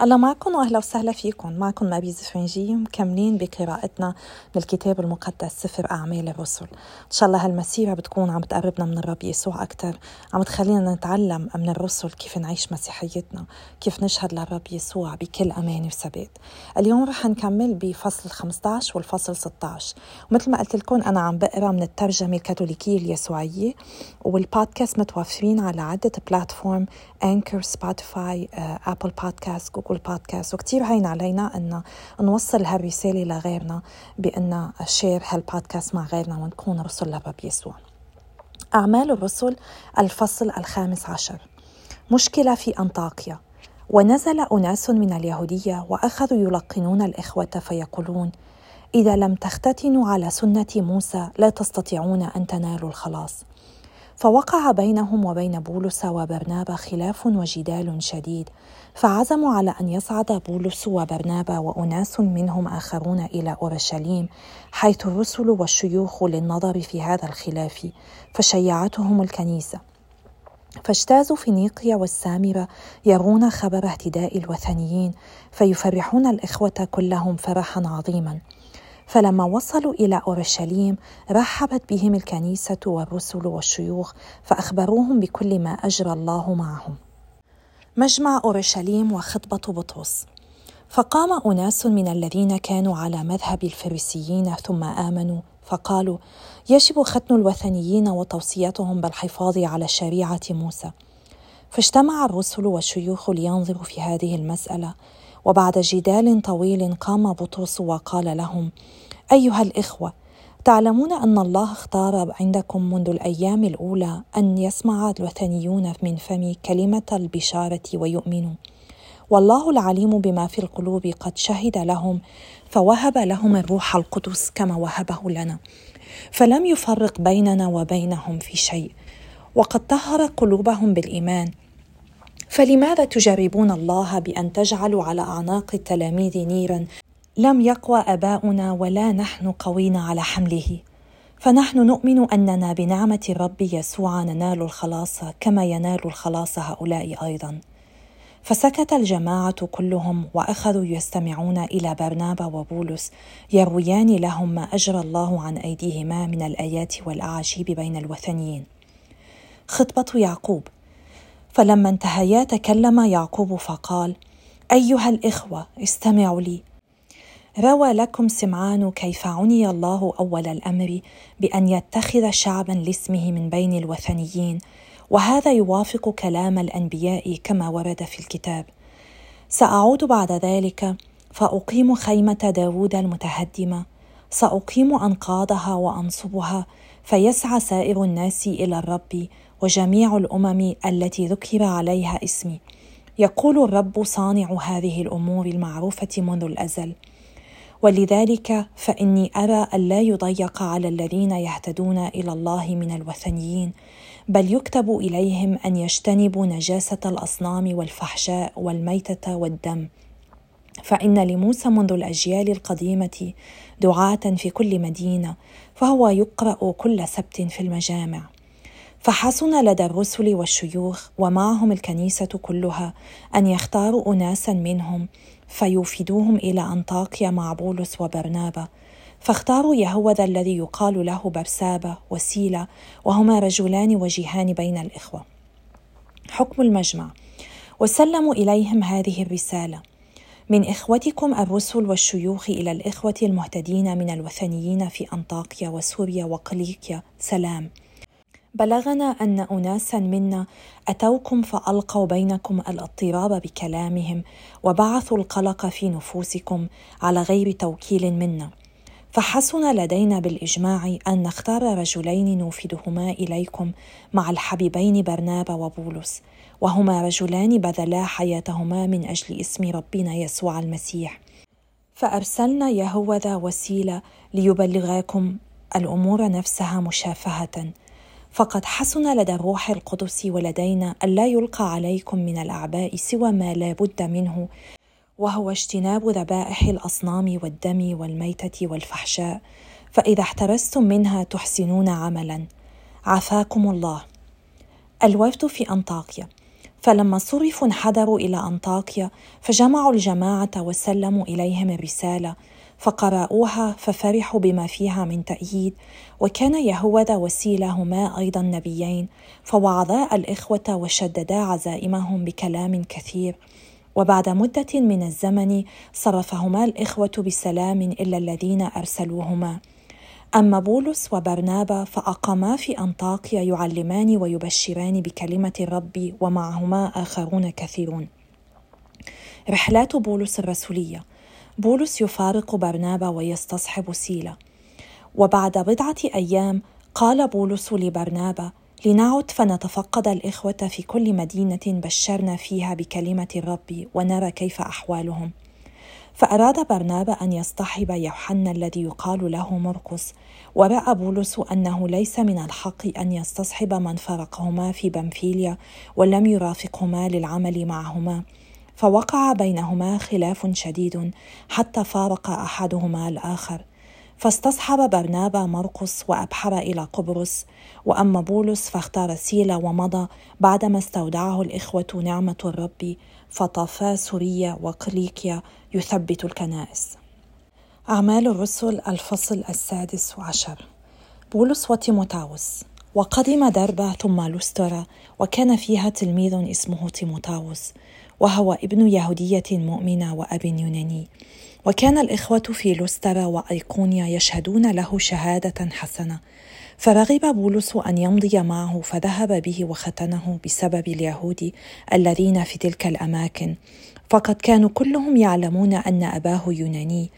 الله معكم وأهلا وسهلا فيكم. معكم مابي زفرنجي مكملين بقراءتنا من الكتاب المقدس سفر أعمال الرسل. إن شاء الله هالمسيرة بتكون عم تقربنا من الرب يسوع أكثر عم تخلينا نتعلم من الرسل كيف نعيش مسيحيتنا كيف نشهد للرب يسوع بكل أمان وثبات. اليوم رح نكمل بفصل 15 والفصل 16 ومثل ما قلت لكم أنا عم بقرأ من الترجمة الكاثوليكية اليسوعية والبودكاست متوفرين على عدة بلاتفورم Anchor Spotify Apple Podcast Google Podcast وكتير هين علينا أن نوصل هالرسالة لغيرنا بأن share هالبودكاست مع غيرنا ونكون رسل للرب يسوع. أعمال الرسل الفصل الخامس عشر. مشكلة في أنطاكيا. ونزل أناس من اليهودية وأخذوا يلقنون الإخوة فيقولون إذا لم تختتنوا على سنة موسى لا تستطيعون أن تنالوا الخلاص. فوقع بينهم وبين بولس وبرنابا خلاف وجدال شديد فعزموا على أن يصعد بولس وبرنابا وأناس منهم آخرون إلى أورشليم حيث الرسل والشيوخ للنظر في هذا الخلاف فشيعتهم الكنيسة. فاجتازوا فينيقيا والسامرة يرون خبر اهتداء الوثنيين فيفرحون الإخوة كلهم فرحا عظيما. فلما وصلوا إلى أورشليم رحبت بهم الكنيسة والرسل والشيوخ فأخبروهم بكل ما أجرى الله معهم. مجمع أورشليم وخطبة بطرس. فقام أناس من الذين كانوا على مذهب الفريسيين ثم آمنوا فقالوا يجب ختن الوثنيين وتوصيتهم بالحفاظ على شريعة موسى فاجتمع الرسل والشيوخ لينظروا في هذه المسألة. وبعد جدال طويل قام بطرس وقال لهم أيها الإخوة تعلمون أن الله اختار عندكم منذ الأيام الأولى أن يسمع الوثنيون من فمي كلمة البشارة ويؤمنوا والله العليم بما في القلوب قد شهد لهم فوهب لهم الروح القدس كما وهبه لنا فلم يفرق بيننا وبينهم في شيء. وقد طهر قلوبهم بالإيمان فلماذا تجربون الله بأن تجعلوا على أعناق التلاميذ نيرا؟ لم يقوى أباؤنا ولا نحن قوين على حمله. فنحن نؤمن أننا بنعمة الرب يسوع ننال الخلاص كما ينال الخلاص هؤلاء أيضا. فسكت الجماعة كلهم وأخذوا يستمعون إلى برنابا وبولس يرويان لهم ما أجرى الله عن أيديهما من الآيات والأعاجيب بين الوثنيين. خطبة يعقوب فلما انتهيا تكلم يعقوب فقال أيها الإخوة استمعوا لي. روى لكم سمعان كيف عني الله أول الأمر بأن يتخذ شعبا لاسمه من بين الوثنيين وهذا يوافق كلام الأنبياء كما ورد في الكتاب. سأعود بعد ذلك فأقيم خيمة داوود المتهدمة. سأقيم أنقاضها وأنصبها فيسعى سائر الناس إلى الرب وجميع الأمم التي ذكر عليها اسمي. يقول الرب صانع هذه الأمور المعروفة منذ الأزل. ولذلك فإني أرى الا يضيق على الذين يهتدون إلى الله من الوثنيين بل يكتب إليهم أن يجتنبوا نجاسة الأصنام والفحشاء والميتة والدم. فإن لموسى منذ الأجيال القديمة دعاة في كل مدينة فهو يقرأ كل سبت في المجامع. فحسن لدى الرسل والشيوخ ومعهم الكنيسة كلها أن يختاروا اناسا منهم فيوفدوهم إلى أنطاكيا مع بولس وبرنابا. فاختاروا يهوذا الذي يقال له برسابة وسيلة وهما رجلان وجيهان بين الإخوة. حكم المجمع. وسلموا إليهم هذه الرسالة. من إخوتكم الرسل والشيوخ إلى الإخوة المهتدين من الوثنيين في أنطاكيا وسوريا وقليكيا سلام. بلغنا أن اناسا منا أتوكم فألقوا بينكم الأضطراب بكلامهم وبعثوا القلق في نفوسكم على غير توكيل منا. فحسن لدينا بالإجماع أن نختار رجلين نوفدهما إليكم مع الحبيبين برنابا وبولس وهما رجلان بذلا حياتهما من أجل اسم ربنا يسوع المسيح. فأرسلنا يهوذا وسيله ليبلغاكم الأمور نفسها مشافهة. فقد حسن لدى الروح القدس ولدينا ألا يلقى عليكم من الأعباء سوى ما لا بد منه وهو اجتناب ذبائح الأصنام والدم والميتة والفحشاء. فإذا احترستم منها تحسنون عملا. عافاكم الله. الوفد في أنطاكيا. فلما صرفوا انحدروا إلى أنطاكيا فجمعوا الجماعة وسلموا إليهم الرسالة. فقرأوها ففرحوا بما فيها من تأييد. وكان يهوذا وسيلة هما أيضا نبيين فوعظا الإخوة وشددا عزائمهم بكلام كثير. وبعد مدة من الزمن صرفهما الإخوة بسلام إلا الذين أرسلوهما. أما بولس وبرنابا فأقاما في أنطاكيا يعلمان ويبشران بكلمة الرب ومعهما آخرون كثيرون. رحلات بولس الرسولية. بولس يفارق برنابا ويستصحب سيلا. وبعد بضعة أيام قال بولس لبرنابا لنعد فنتفقد الإخوة في كل مدينة بشرنا فيها بكلمة الرب ونرى كيف أحوالهم. فأراد برنابا أن يصطحب يوحنا الذي يقال له مرقس ورأى بولس أنه ليس من الحق أن يستصحب من فرقهما في بنفيليا ولم يرافقهما للعمل معهما. فوقع بينهما خلاف شديد حتى فارق أحدهما الآخر. فاستصحب برنابا مرقس وأبحر إلى قبرص وأما بولس فاختار سيلا ومضى بعدما استودعه الإخوة نعمة الرب فطافا سوريا وقليكيا يثبت الكنائس. أعمال الرسل الفصل السادس عشر. بولس وتيموتاوس. وقدم دربة ثم لسترا وكان فيها تلميذ اسمه تيموتاوس. وهو ابن يهودية مؤمنة وأب يوناني. وكان الإخوة في لسترا وأيقونيا يشهدون له شهادة حسنة. فرغب بولس أن يمضي معه فذهب به وختنه بسبب اليهود الذين في تلك الأماكن. فقد كانوا كلهم يعلمون أن أباه يوناني.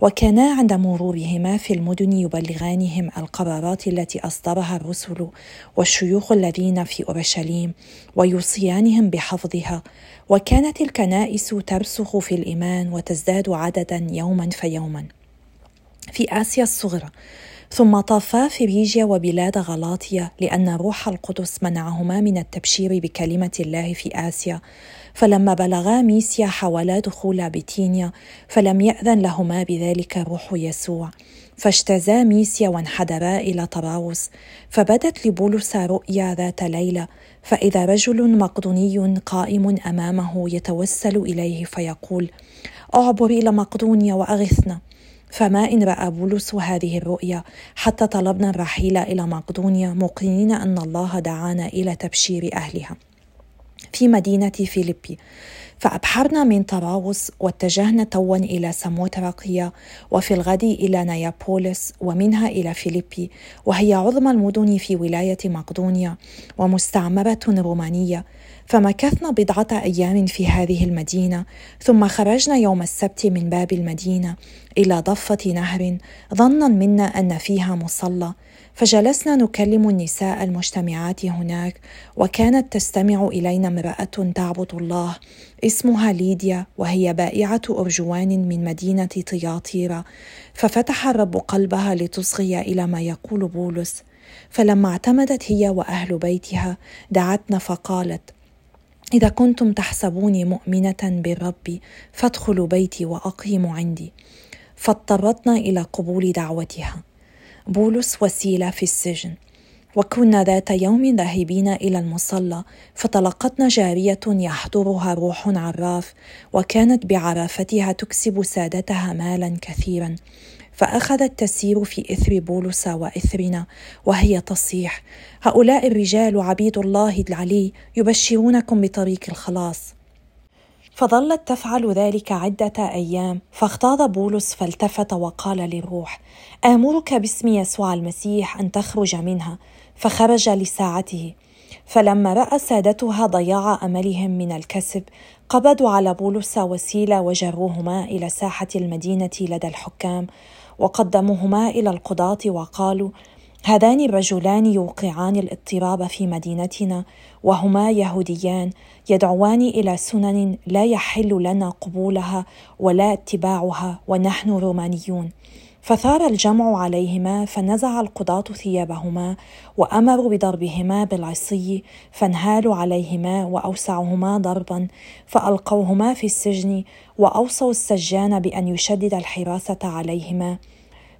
وكانا عند مرورهما في المدن يبلغانهم القرارات التي أصدرها الرسل والشيوخ الذين في أورشليم ويوصيانهم بحفظها. وكانت الكنائس ترسخ في الإيمان وتزداد عددا يوما فيوما. في آسيا الصغرى ثم طافا فريجيا وبلاد غلاطيا لأن روح القدس منعهما من التبشير بكلمة الله في آسيا. فلما بلغا ميسيا حاولا دخول بيتينيا فلم يأذن لهما بذلك روح يسوع. فاجتازا ميسيا وانحدرا إلى طراوس فبدت لبولس رؤيا ذات ليلة فإذا رجل مقدوني قائم أمامه يتوسل إليه فيقول أعبر إلى مقدونيا وأغثنا. فما إن رأى بولس هذه الرؤيا حتى طلبنا الرحيل إلى مقدونيا موقنين أن الله دعانا إلى تبشير أهلها. في مدينة فيليبي. فأبحرنا من طراوس واتجهنا توا إلى ساموتراقيا وفي الغد إلى نيابوليس ومنها إلى فيليبي وهي عظمى المدن في ولاية مقدونيا ومستعمرة رومانية. فمكثنا بضعة أيام في هذه المدينة ثم خرجنا يوم السبت من باب المدينة إلى ضفة نهر ظنا منا أن فيها مصلى. فجلسنا نكلم النساء المجتمعات هناك وكانت تستمع إلينا امرأة تعبد الله اسمها ليديا وهي بائعة أرجوان من مدينة طياطيرة. ففتح الرب قلبها لتصغي إلى ما يقول بولس. فلما اعتمدت هي وأهل بيتها دعتنا فقالت إذا كنتم تحسبوني مؤمنة بالرب فادخلوا بيتي وأقيموا عندي. فاضطرتنا إلى قبول دعوتها. بولس وسيلة في السجن. وكنا ذات يوم ذاهبين إلى المصلى فتلقتنا جارية يحضرها روح عراف وكانت بعرافتها تكسب سادتها مالا كثيرا. فأخذت تسير في إثر بولس وإثرنا وهي تصيح هؤلاء الرجال عبيد الله العلي يبشرونكم بطريق الخلاص. فظلت تفعل ذلك عدة أيام فاغتاظ بولس فالتفت وقال للروح آمرك باسم يسوع المسيح أن تخرج منها. فخرج لساعته. فلما رأى سادتها ضياع أملهم من الكسب قبضوا على بولس وسيلة وجروهما إلى ساحة المدينة لدى الحكام وقدموهما إلى القضاة وقالوا هذان الرجلان يوقعان الاضطراب في مدينتنا وهما يهوديان يدعوان إلى سنن لا يحل لنا قبولها ولا اتباعها ونحن رومانيون. فثار الجمع عليهما فنزع القضاة ثيابهما وأمروا بضربهما بالعصي فانهالوا عليهما وأوسعهما ضربا فألقوهما في السجن وأوصوا السجان بأن يشدد الحراسة عليهما.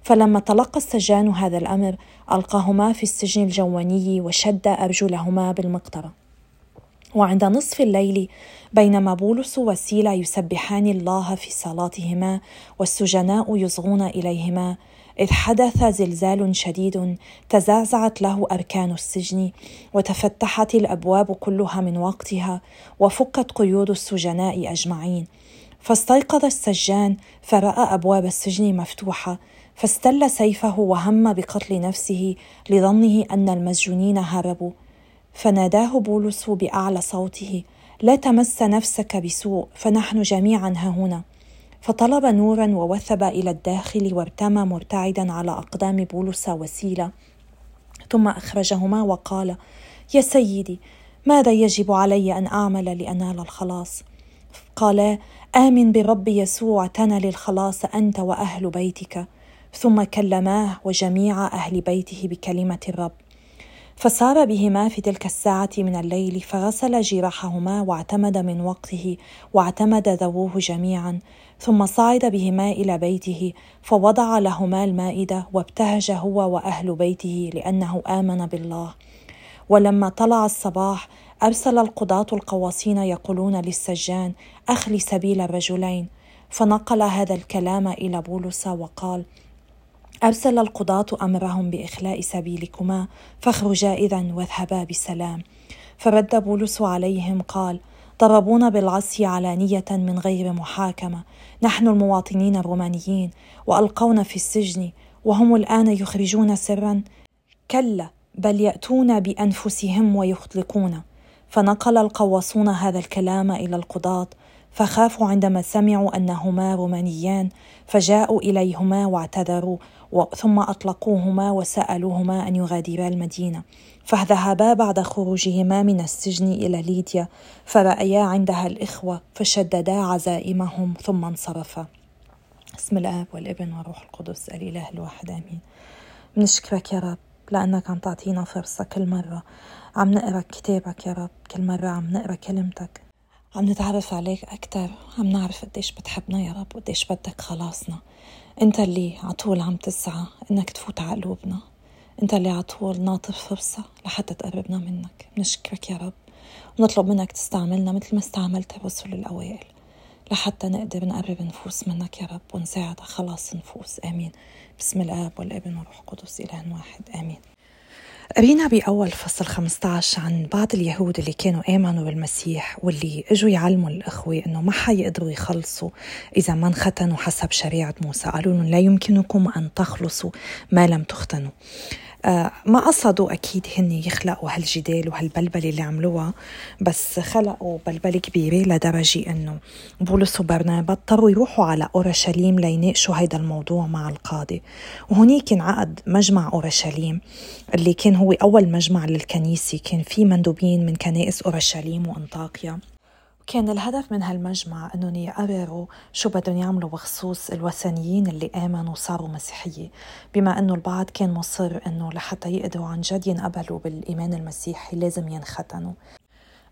فلما تلقى السجان هذا الأمر ألقاهما في السجن الجواني وشد أرجلهما بالمقطرة وعند نصف الليل بينما بولس وسيلة يسبحان الله في صلاتهما والسجناء يصغون إليهما إذ حدث زلزال شديد تزعزعت له أركان السجن وتفتحت الأبواب كلها من وقتها وفكت قيود السجناء أجمعين. فاستيقظ السجان فرأى أبواب السجن مفتوحة فاستل سيفه وهم بقتل نفسه لظنه أن المسجونين هربوا. فناداه بولس بأعلى صوته لا تمس نفسك بسوء فنحن جميعا هنا. فطلب نورا ووثب إلى الداخل وارتمى مرتعدا على أقدام بولس وسيلة. ثم أخرجهما وقال يا سيدي ماذا يجب علي أن أعمل لأنال الخلاص؟ قالا آمن برب يسوع تنل الخلاص أنت وأهل بيتك. ثم كلماه وجميع أهل بيته بكلمة الرب. فسار بهما في تلك الساعة من الليل فغسل جراحهما واعتمد من وقته واعتمد ذووه جميعا ثم صعد بهما إلى بيته فوضع لهما المائدة وابتهج هو وأهل بيته لأنه آمن بالله. ولما طلع الصباح أرسل القضاة القواصين يقولون للسجان أخلي سبيل الرجلين. فنقل هذا الكلام إلى بولس وقال أرسل القضاة أمرهم بإخلاء سبيلكما فاخرجا إذا واذهبا بسلام. فرد بولس عليهم قال ضربونا بالعصي علانية من غير محاكمة. نحن المواطنين الرومانيين وألقونا في السجن وهم الآن يخرجون سرا. كلا بل يأتون بأنفسهم ويخلقون. فنقل القواصون هذا الكلام إلى القضاة فخافوا عندما سمعوا أنهما رومانيان فجاءوا إليهما واعتذروا ثم أطلقوهما وسألوهما أن يغادرا المدينة. فذهبا بعد خروجهما من السجن إلى ليديا فرأيا عندها الإخوة فشددا عزائمهم ثم انصرفا. بسم الآب والابن والروح القدس الإله الواحد آمين. بنشكرك يا رب لأنك عم تعطينا فرصة كل مرة. عم نقرأ كتابك يا رب كل مرة عم نقرأ كلمتك. عم نتعرف عليك أكتر عم نعرف قديش بتحبنا يا رب وقديش بدك خلاصنا. أنت اللي عطول عم تسعى إنك تفوت على قلوبنا. أنت اللي عطول ناطر فرصة لحتى تقربنا منك. بنشكرك يا رب ونطلب منك تستعملنا مثل ما استعملت الرسل الأوائل لحتى نقدر نقرب نفوس منك يا رب ونساعد خلاص نفوس. آمين. بسم الآب والابن والروح القدس إله واحد. آمين. قرينا بأول فصل 15 عن بعض اليهود اللي كانوا آمنوا بالمسيح واللي إجوا يعلموا الإخوة إنه ما حيقدروا يخلصوا إذا ما انختنوا حسب شريعة موسى. قالوا لهم لا يمكنكم أن تخلصوا ما لم تختنوا. ما قصدوا أكيد هن يخلقوا هالجدال وهالبلبلة اللي عملوها بس خلقوا بلبلة كبيرة لدرجة إنه بولس وبرنابا اضطروا يروحوا على أورشليم ليناقشوا هيدا الموضوع مع القاضي وهنيك انعقد مجمع أورشليم اللي كان هو أول مجمع للكنيسة. كان فيه مندوبين من كنائس أورشليم وأنطاكيا. كان الهدف من هالمجمع أنهم يقرروا شو بدهم يعملوا بخصوص الوثنيين اللي آمنوا وصاروا مسيحية بما أنه البعض كان مصر إنه لحتى يقدروا عن جد ينقبلوا بالإيمان المسيحي لازم ينختنوا.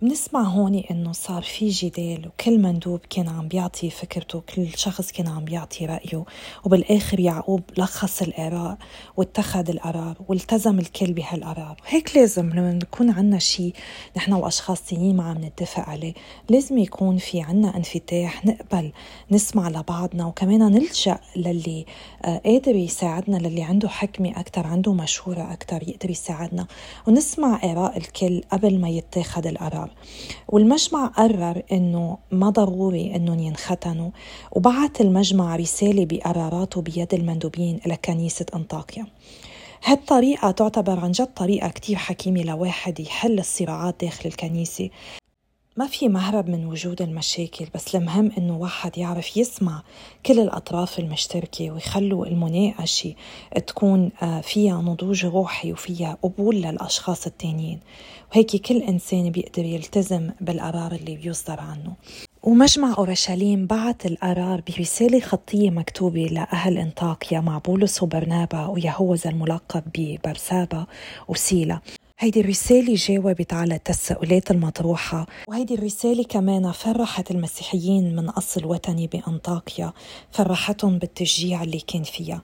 بنسمع هون إنه صار في جدال وكل مندوب كان عم بيعطي فكرته كل شخص كان عم بيعطي رأيه وبالآخر يعقوب لخص الآراء واتخذ القرار والتزم الكل بهالقرار. هيك لازم لما نكون عنا شيء نحن وأشخاص تانيين ما عم نتفق عليه لازم يكون في عنا انفتاح نقبل نسمع لبعضنا وكمان نلجأ للي آه، قادر يساعدنا للي عنده حكمة أكثر عنده مشورة أكثر يقدر يساعدنا ونسمع آراء الكل قبل ما يتخذ القرار. والمجمع قرر إنه ما ضروري إنهم ينختنوا وبعث المجمع رسالة بقراراته بيد المندوبين إلى كنيسة أنطاكيا. هالطريقة تعتبر عن جد طريقة كتير حكيمة لواحد يحل الصراعات داخل الكنيسة. ما في مهرب من وجود المشاكل بس المهم إنه واحد يعرف يسمع كل الأطراف المشتركة ويخلوا المناقشة تكون آه، فيها نضوج روحي وفيها قبول للأشخاص التانيين. وهيك كل إنسان بيقدر يلتزم بالقرار اللي بيصدر عنه. ومجمع أورشليم بعت القرار برسالة خطية مكتوبة لأهل انطاكيا مع بولس وبرنابا ويهوذا الملقب ببرسابا وسيلا هيدي الرسالة جاوبت على التساؤلات المطروحة وهيدي الرسالة كمان فرحت المسيحيين من أصل وطني بأنطاكيا فرحتهم بالتشجيع اللي كان فيها.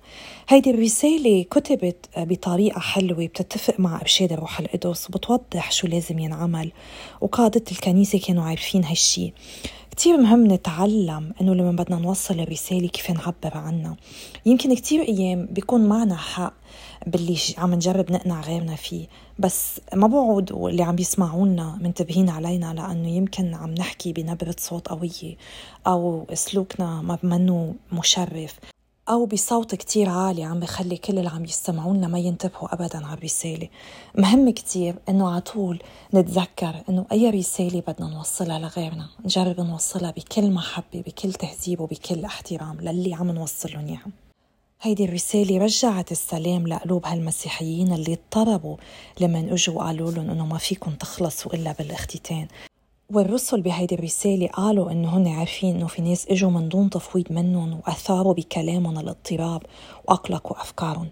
هيدي الرسالة كتبت بطريقة حلوة بتتفق مع إرشاد الروح القدس وبتوضح شو لازم ينعمل. وقادة الكنيسة كانوا عارفين هالشي. كتير مهم نتعلم إنه لما بدنا نوصل الرسالة كيف نعبر عنها. يمكن كتير أيام بيكون معنا حق باللي عم نجرب نقنع غيرنا فيه. بس ما بعود اللي عم يسمعونا منتبهين علينا لأنه يمكن عم نحكي بنبرة صوت قوية أو سلوكنا ما منه مشرف أو بصوت كتير عالي عم بخلي كل اللي عم يستمعونا ما ينتبهوا أبدا على الرسالة. مهم كتير إنه على طول نتذكر إنه أي رسالة بدنا نوصلها لغيرنا. نجرب نوصلها بكل محبة بكل تهذيب وبكل احترام للي عم نوصل لهم إياها هيدي الرسالة رجعت السلام لقلوب هالمسيحيين اللي اضطربوا لما اجوا وقالوا لهم إنه ما فيكم تخلصوا إلا بالاختتان. والرسل بهيدي الرسالة قالوا إنه هن عارفين إنه في ناس إجوا من دون تفويض منهم وأثاروا بكلامهم الاضطراب وأقلقوا أفكارهم.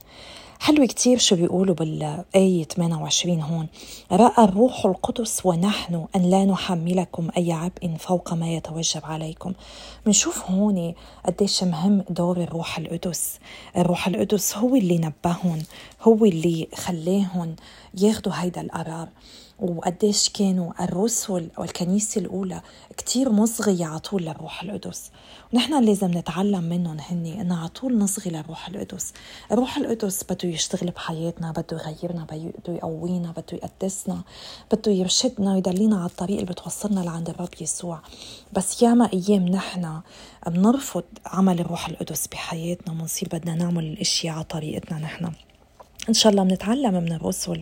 حلو كتير شو بيقولوا بالآية 28 هون. رأى الروح القدس ونحن أن لا نحملكم أي عبء فوق ما يتوجب عليكم. بنشوف هون قديش مهم دور الروح القدس. الروح القدس هو اللي نبههم هو اللي خلاهم ياخدوا هيدا القرار. وقديش كانوا الرسل والكنيسة الأولى كتير مصغية على طول للروح القدس. ونحن لازم نتعلم منهم هني إن على طول نصغي للروح القدس. الروح القدس بده يشتغل بحياتنا بده يغيرنا بده يقوينا بده يقدسنا بده يرشدنا ويدلينا على الطريق اللي بتوصلنا لعند الرب يسوع. بس ياما أيام نحن بنرفض عمل الروح القدس بحياتنا بنصير بدنا نعمل الأشياء على طريقتنا نحن. إن شاء الله بنتعلم من الرسل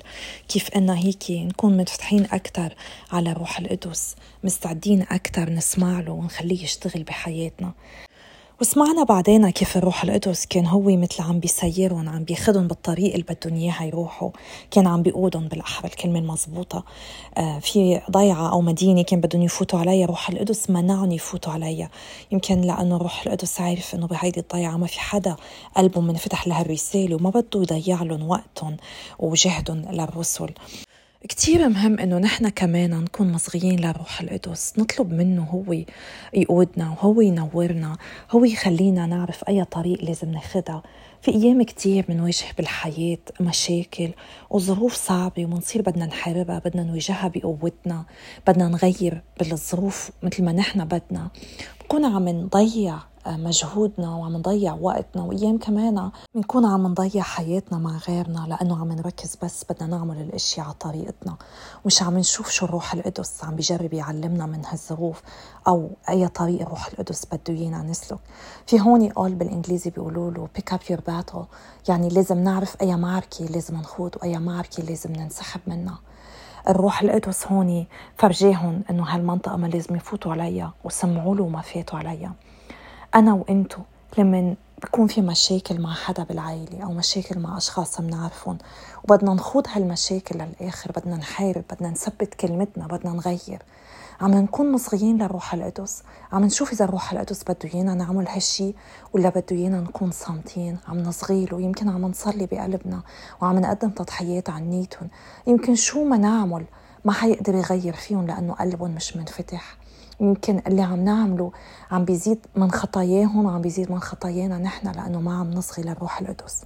كيف إن هيك نكون متفتحين أكثر على روح القدس مستعدين أكثر نسمع له ونخليه يشتغل بحياتنا. وسمعنا بعدين كيف الروح القدس كان هو مثل عم بيسيرهم عم بياخدهم بالطريق اللي بدهم اياها يروحوا كان عم بيقودهم بالأحرى الكلمة المضبوطة. آه في ضيعة أو مدينة كان بدهم يفوتوا عليها روح القدس منعهم يفوتوا عليها. يمكن لأنه الروح القدس عارف إنه بهيدي الضيعة ما في حدا. قلبه منفتح لهالرسالة وما بده يضيع لهم وقتهم وجهدهم للرسل. كتير مهم إنه نحن كمان نكون مصغيين لروح القدس نطلب منه هو يقودنا وهو ينورنا هو يخلينا نعرف أي طريق لازم ناخدها. في أيام كتير بنواجه بالحياة مشاكل وظروف صعبة ومنصير بدنا نحاربها بدنا نواجهها بقوتنا بدنا نغير بالظروف مثل ما نحن بدنا. بكون عم نضيع مجهودنا وعم نضيع وقتنا وأيام كمان بنكون عم نضيع حياتنا مع غيرنا لأنه عم نركز بس بدنا نعمل الاشياء على طريقتنا. مش عم نشوف شو الروح القدس عم بيجرب يعلمنا من هالظروف أو أي طريق الروح القدس بده إيانا نسلك. في هون قول بالإنجليزي بيقولوا له pick up your battle يعني لازم نعرف أي معركه لازم نخوض وأي معركه لازم ننسحب منها. الروح القدس هون فرجاهم إنه هالمنطقة ما لازم يفوتوا عليها وسمعوا له ما فاتوا عليها. أنا وإنتو لما بكون في مشاكل مع حدا بالعائلة أو مشاكل مع أشخاص بنعرفهم وبدنا نخوض هالمشاكل للآخر بدنا نحارب بدنا نثبت كلمتنا بدنا نغير. عم نكون مصغيين للروح القدس. عم نشوف إذا الروح القدس بده إيانا نعمل هالشي ولا بده إيانا نكون صامتين. عم نصغي له يمكن عم نصلي بقلبنا وعم نقدم تضحيات عن نيتهم. يمكن شو ما نعمل ما حيقدر يغير فيهم لأنه قلبهم مش منفتح. يمكن اللي عم نعمله عم بيزيد من خطاياهم وعم بيزيد من خطايانا نحن لأنه ما عم نصغي للروح القدس.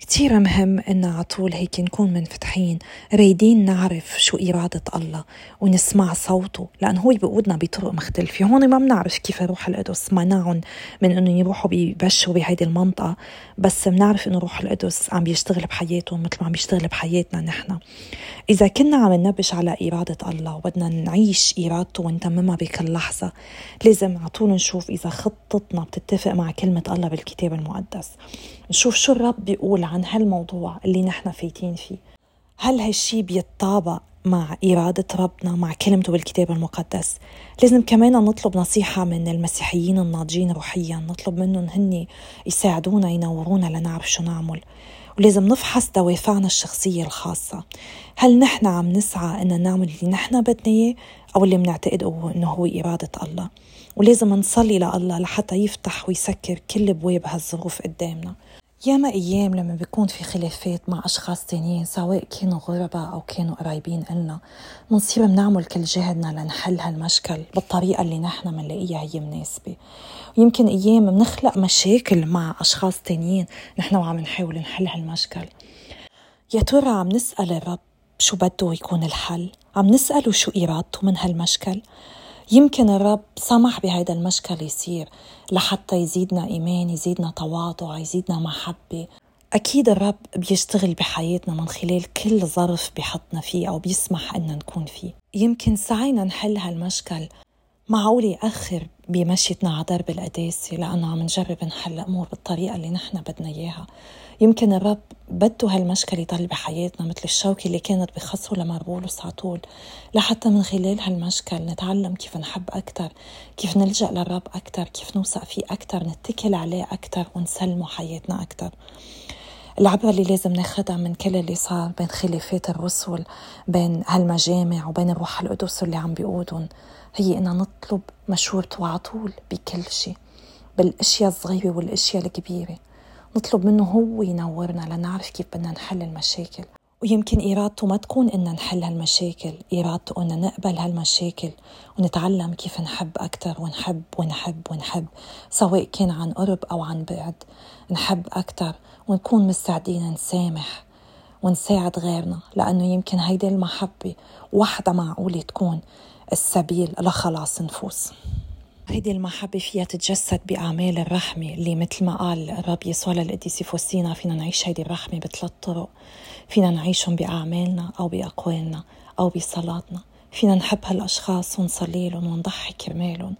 كتير مهم إن على طول هيك نكون منفتحين رايدين نعرف شو إرادة الله ونسمع صوته لأنه هو بيقودنا بطرق مختلفة. هون ما بنعرف كيف روح القدس منعهم من إنه يروحوا بيبشروا بهيدي المنطقة بس بنعرف إنه روح القدس عم بيشتغل بحياتهم مثل ما عم بيشتغل بحياتنا نحن. إذا كنا عم ننبش على إرادة الله وبدنا نعيش إرادته ونتممها بكل لحظة لازم على طول نشوف إذا خطتنا بتتفق مع كلمة الله بالكتاب المقدس. نشوف شو الرب بيقول عن هالموضوع اللي نحن فايتين فيه. هل هالشي بيتطابق مع إرادة ربنا مع كلمته بالكتاب المقدس؟ لازم كمان نطلب نصيحة من المسيحيين الناضجين روحيا نطلب منهم هن يساعدونا ينورونا لنعرف شو نعمل. ولازم نفحص دوافعنا الشخصية الخاصة. هل نحن عم نسعى إن نعمل اللي نحن بدنا إياه أو اللي بنعتقده إنه هو إرادة الله؟ ولازم نصلي لله لحتى يفتح ويسكر كل بواب هالظروف قدامنا. ياما أيام لما بيكون في خلافات مع أشخاص تانيين سواء كانوا غرباء أو كانوا قريبين إلنا منصير بنعمل كل جهدنا لنحل هالمشكل بالطريقة اللي نحن منلاقيها هي مناسبة. ويمكن أيام بنخلق مشاكل مع أشخاص تانيين نحن وعم نحاول نحل هالمشكل. يا ترى عم نسأل الرب شو بده يكون الحل؟ عم نسأله شو إرادته من هالمشكل؟ يمكن الرب سمح بهذا المشكل يصير لحتى يزيدنا إيمان يزيدنا تواضع يزيدنا محبة. أكيد الرب بيشتغل بحياتنا من خلال كل ظرف بحطنا فيه أو بيسمح إننا نكون فيه. يمكن سعينا نحل هالمشكل معقول يأخر بمشيتنا على درب القداسة لأنه عم نجرب نحل الأمور بالطريقة اللي نحن بدنا إياها. يمكن الرب بده هالمشكل يضل بحياتنا مثل الشوكة اللي كانت بخصه لمربولوس على طول. لحتى من خلال هالمشكل نتعلم كيف نحب أكتر كيف نلجأ للرب أكتر كيف نوثق فيه أكتر نتكل عليه أكتر ونسلمه حياتنا أكتر. العبرة اللي لازم ناخدها من كل اللي صار بين خلافات الرسل بين هالمجامع وبين الروح القدس اللي عم بيقودهم هي إننا نطلب مشورته على طول بكل شيء بالأشياء الصغيرة والأشياء الكبيرة. نطلب منه هو ينورنا لنعرف كيف بدنا نحل المشاكل. ويمكن إرادته ما تكون إن نحل هالمشاكل إرادته إن نقبل هالمشاكل ونتعلم كيف نحب أكتر ونحب ونحب ونحب سواء كان عن قرب أو عن بعد. نحب أكتر ونكون مستعدين نسامح ونساعد غيرنا لأنه يمكن هيدي المحبة وحدة معقولة تكون السبيل لخلاص نفوس. هيدي المحبة فيها تتجسد بأعمال الرحمة اللي مثل ما قال الرب يسوع للقديسة فوسينا فينا نعيش هيدي الرحمة بثلاث طرق. فينا نعيشهم بأعمالنا أو بأقوالنا أو بصلاتنا. فينا نحب هالأشخاص ونصلي لهم ونضحي كرمالهم.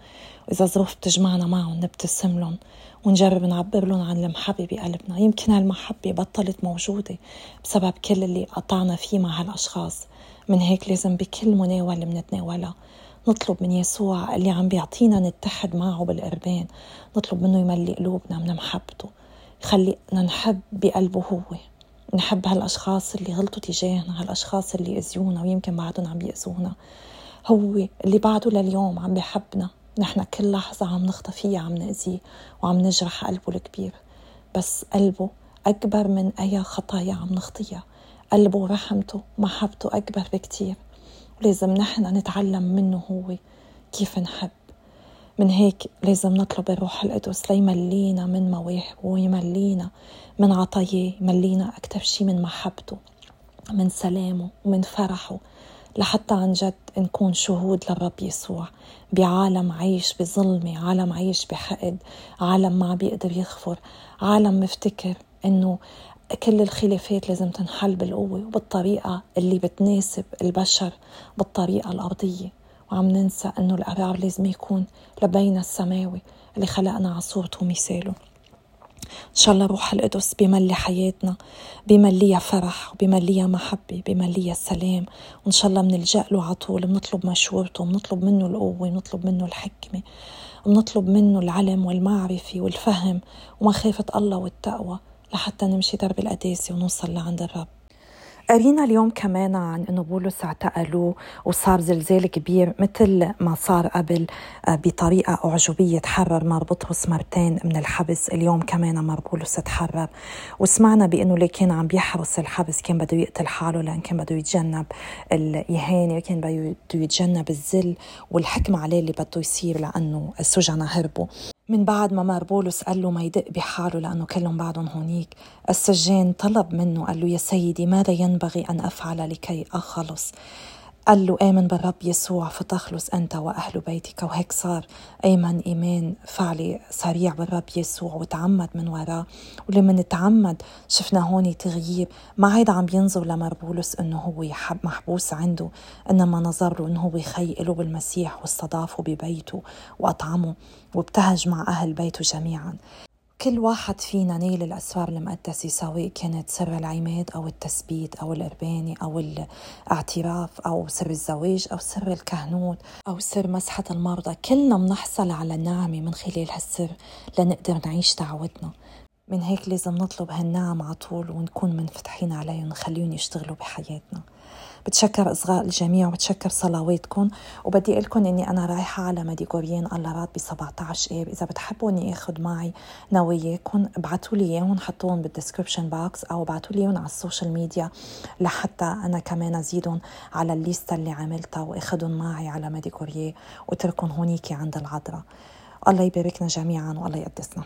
وإذا ظروف بتجمعنا معهم نبتسم لهم ونجرب نعبر لهم عن المحبة بقلبنا. يمكن هالمحبة بطلت موجودة بسبب كل اللي قطعنا فيه مع هالأشخاص. من هيك لازم بكل مناولة منتناولها نطلب من يسوع اللي عم بيعطينا نتحد معه بالقربان. نطلب منه يملي قلوبنا من محبته يخلينا نحب بقلبه هو. نحب هالأشخاص اللي غلطوا تجاهنا هالأشخاص اللي أذيونا ويمكن بعدهم عم بيأذونا. هو اللي بعده لليوم عم بيحبنا. نحن كل لحظة عم نخطى فيها عم نأذيه وعم نجرح قلبه الكبير. بس قلبه أكبر من أي خطايا عم نخطيها. قلبه ورحمته ومحبته أكبر بكتير. ولازم نحن نتعلم منه هو كيف نحب. من هيك لازم نطلب الروح القدس ليملينا من مواهبه ويملينا من عطاياه يملينا أكثر شيء من محبته من سلامه ومن فرحه لحتى عن جد نكون شهود للرب يسوع بعالم عايش بظلمة عالم عايش بحقد عالم ما بيقدر يغفر عالم مفتكر إنه كل الخلافات لازم تنحل بالقوة وبالطريقة اللي بتناسب البشر بالطريقة الأرضية. وعم ننسى أنه القرار لازم يكون لبين السماوي اللي خلقنا على صورته ومثاله. إن شاء الله روح القدس بملي حياتنا بمليها فرح وبمليها محبة بمليها سلام. وإن شاء الله بنلجأ له على طول بنطلب مشورته بنطلب منه القوة بنطلب منه الحكمة بنطلب منه العلم والمعرفة والفهم ومخافة الله والتقوى. لحتى نمشي درب القداسة ونوصل لعند الرب. قرينا اليوم كمان عن إنه بولس اعتقلوه وصار زلزال كبير مثل ما صار قبل آه، بطريقة اعجوبيه تحرر مار بطرس مرتين من الحبس. اليوم كمان مار بولس تحرر. وسمعنا بإنه اللي كان عم بيحرس الحبس كان بده يقتل حاله لأن كان بده يتجنب الاهانه كان بده يتجنب الذل والحكم عليه اللي بده يصير لأنه السجناء هربوا من بعد ما مار بولس قال له ما يدق بحاله لأنه كلهم بعدهم هونيك السجان طلب منه قال له يا سيدي ماذا ينبغي أن أفعل لكي أخلص؟ قال له آمن بالرب يسوع فتخلص أنت وأهل بيتك. وهيك صار. أيمن إيمان فعلي سريع بالرب يسوع وتعمد من وراه. ولما نتعمد شفنا هون تغيير ما عاد عم ينظر لمربولس أنه هو محبوس عنده إنما نظر له أنه هو يخي له بالمسيح واستضافه ببيته وأطعمه وابتهج مع أهل بيته جميعا. كل واحد فينا نيل الأسرار المقدسة سواء كانت سر العماد أو التثبيت أو القربانة أو الاعتراف أو سر الزواج أو سر الكهنوت أو سر مسحة المرضى. كلنا بنحصل على النعمة من خلال هالسر لنقدر نعيش دعوتنا. من هيك لازم نطلب هالنعم على طول ونكون منفتحين عليهم ونخليهم يشتغلوا بحياتنا. بتشكر إصغاء الجميع وبتشكر صلواتكم وبدي أقول لكم إني أنا رايحة على مديغوريه إن الله ب 17 آب إذا بتحبوا إني آخذ معي نواياكم ابعتوا لي إياهم حطوهم بال description box أو ابعتوا لي إياهم على ال social media لحتى أنا كمان أزيدهم على الليستة اللي عملتها وآخذهم معي على مديغوريه وتركهم هونيكي عند العذراء. الله يباركنا جميعا والله يقدسنا.